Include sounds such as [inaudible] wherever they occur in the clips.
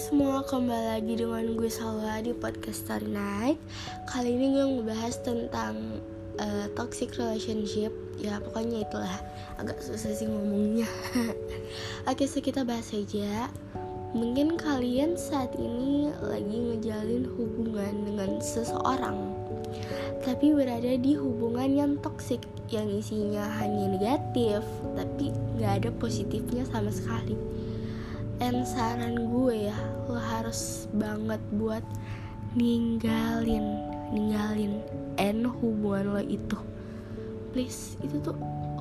semua, kembali lagi dengan gue Salwa di podcast Story Night. Kali ini gue ngebahas tentang uh, toxic relationship. Ya pokoknya itulah, agak susah sih ngomongnya. [laughs] Oke, so kita bahas aja. Mungkin kalian saat ini lagi ngejalin hubungan dengan seseorang Tapi berada di hubungan yang toxic Yang isinya hanya negatif Tapi gak ada positifnya sama sekali and saran gue ya lo harus banget buat ninggalin ninggalin end hubungan lo itu. Please itu tuh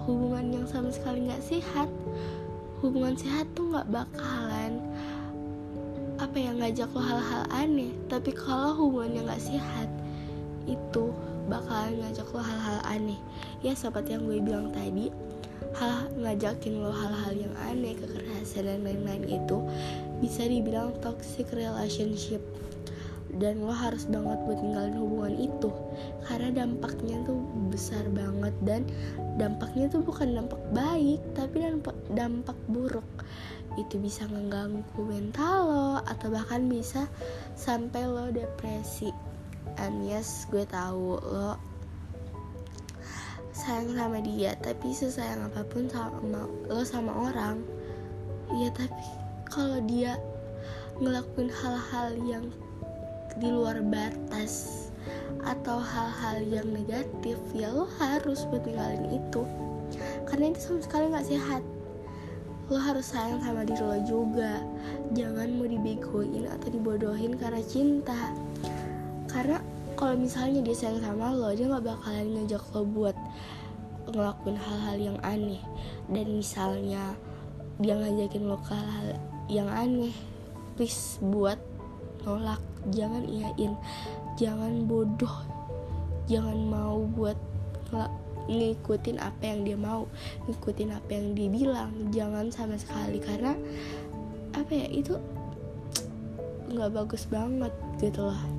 hubungan yang sama sekali nggak sehat. Hubungan sehat tuh nggak bakalan apa ya ngajak lo hal-hal aneh. Tapi kalau hubungan yang nggak sehat itu bakalan ngajak lo hal-hal aneh. Ya seperti yang gue bilang tadi hal ngajakin lo hal-hal yang aneh kekerasan dan lain-lain itu bisa dibilang toxic relationship. Dan lo harus banget buat ninggalin hubungan itu karena dampaknya tuh besar banget dan dampaknya tuh bukan dampak baik tapi dampak dampak buruk. Itu bisa mengganggu mental lo atau bahkan bisa sampai lo depresi. And yes gue tahu lo sayang sama dia tapi sesayang apa pun sama lo sama orang. Ya tapi kalau dia ngelakuin hal-hal yang di luar batas atau hal-hal yang negatif ya lo harus buat itu. Karena itu sama sekali nggak sehat. Lo harus sayang sama diri lo juga. Jangan mau dibegoin atau dibodohin karena cinta. Karena kalau misalnya dia sayang sama lo dia nggak bakalan ngajak lo buat ngelakuin hal-hal yang aneh. Dan misalnya dia ngajakin lo ke hal, hal yang aneh please buat nolak. Jangan iyain jangan bodoh. Jangan mau buat ngikutin apa yang dia mau ngikutin apa yang dia bilang. Jangan sama sekali karena apa ya itu [tsk] nggak bagus banget gitu loh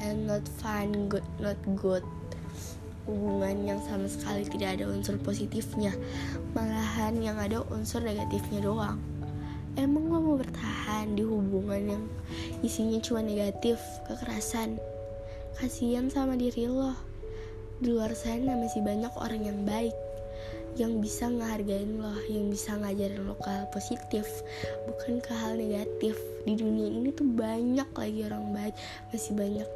and not fun good not good. Hubungan yang sama sekali tidak ada unsur positifnya. Malahan yang ada unsur negatifnya doang. Emang lo mau bertahan di hubungan yang isinya cuma negatif kekerasan? Kasihan sama diri lo. Di luar sana masih banyak orang yang baik yang bisa ngehargain lo, yang bisa ngajarin lo ke hal positif, bukan ke hal negatif. Di dunia ini tuh banyak lagi orang baik, masih banyak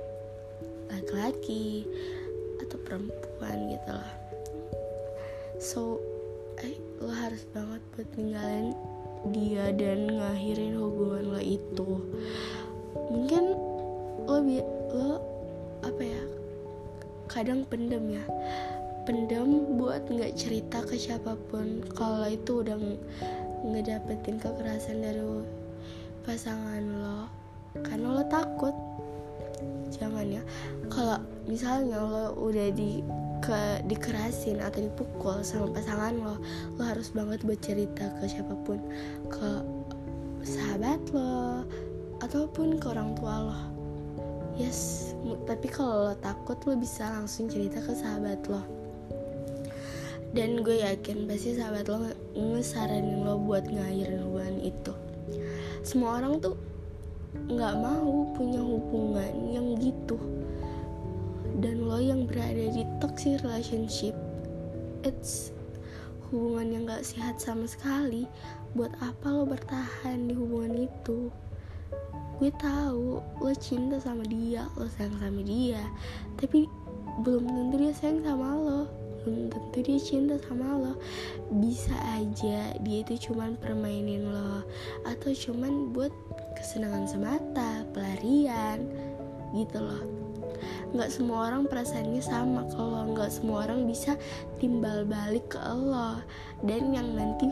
laki-laki atau perempuan gitu loh so eh, lo harus banget buat ninggalin dia dan ngakhirin hubungan lo itu. Mungkin lo bi lo apa ya kadang pendem ya. Pendem buat nggak cerita ke siapa pun kalau itu udah ngedapetin kekerasan dari pasangan lo. Karena lo takut kalau misalnya lo udah di ke dikerasin atau dipukul sama pasangan lo lo harus banget buat cerita ke siapa pun. Ke sahabat lo ataupun ke orang tua lo. Yes tapi kalau lo takut lo bisa langsung cerita ke sahabat lo. Dan gue yakin pasti sahabat lo ngesaranin lo buat ngairin hubungan itu. Semua orang tuh nggak mau punya hubungan yang gitu. Dan lo yang berada di toxic relationship it's hubungan yang gak sehat sama sekali. Buat apa lo bertahan di hubungan itu? Gue tahu lo cinta sama dia lo sayang sama dia tapi belum tentu dia sayang sama lo. Belum tentu dia cinta sama lo. Bisa aja dia itu cuman permainin lo atau cuman buat kesenangan semata pelarian gitu loh. Nggak semua orang perasaannya sama kalau nggak semua orang bisa timbal balik ke Allah. Dan yang nanti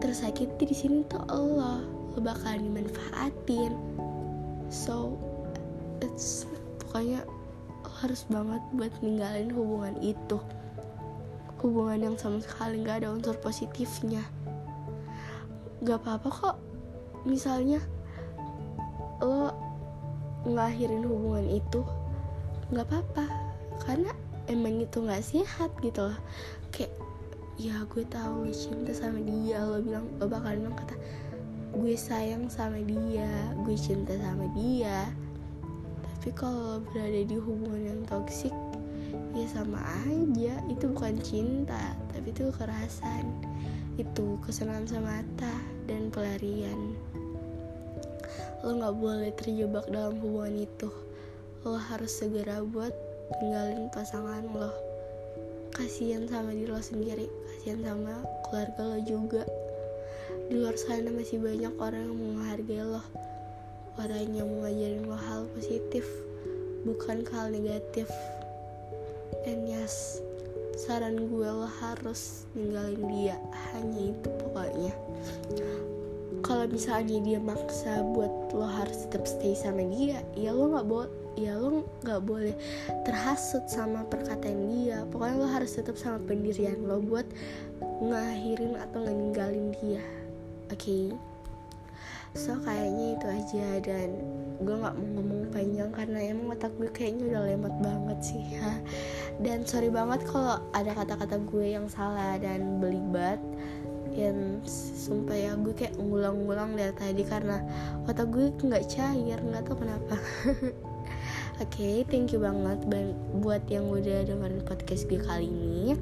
tersakiti di sini tuh Allah. Lo bakal dimanfaatin. So it's pokoknya harus banget buat ninggalin hubungan itu. Hubungan yang sama sekali nggak ada unsur positifnya. Nggak apa-apa kok. Misalnya lo ngakhirin hubungan itu nggak apa-apa. Karena emang itu nggak sehat gitu loh. Kayak ya gue tahu lo cinta sama dia. Lo bilang lo bakal bilang kata gue sayang sama dia gue cinta sama dia. Tapi kalau berada di hubungan yang toksik ya sama aja. Itu bukan cinta tapi itu kekerasan. Itu kesenangan semata dan pelarian lo nggak boleh terjebak dalam hubungan itu. Lo harus segera buat tinggalin pasangan lo. Kasihan sama diri lo sendiri kasihan sama keluarga lo juga. Di luar sana masih banyak orang yang menghargai lo orang yang mau lo hal positif bukan hal negatif. And yes saran gue lo harus ninggalin dia. Hanya itu pokoknya kalau misalnya dia maksa buat lo harus tetap stay sama dia ya lo nggak boleh ya lo nggak boleh terhasut sama perkataan dia. Pokoknya lo harus tetap sama pendirian lo buat ngakhirin atau ninggalin dia. Oke? Okay? so kayaknya itu aja dan gue nggak mau ngomong panjang karena emang otak gue kayaknya udah lemot banget sih. Ya [laughs] dan sorry banget kalau ada kata-kata gue yang salah dan belibet yang sumpah ya gue kayak ngulang-ngulang dari tadi karena otak gue nggak cair nggak tahu kenapa [laughs] Oke, okay, thank you banget buat yang udah dengerin podcast gue kali ini.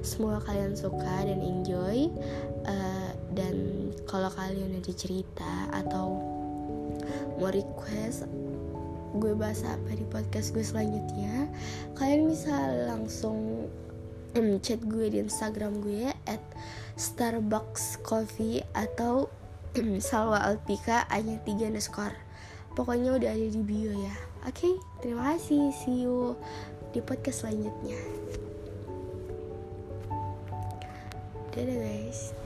Semoga kalian suka dan enjoy. Uh, dan kalau kalian ada cerita atau mau request gue bahas apa di podcast gue selanjutnya, kalian bisa langsung chat gue di Instagram gue at Starbucks Coffee atau [clears throat] Salwa Alpika hanya tiga underscore. Pokoknya udah ada di bio ya. Oke, okay, terima kasih. See you di podcast selanjutnya. Dadah guys.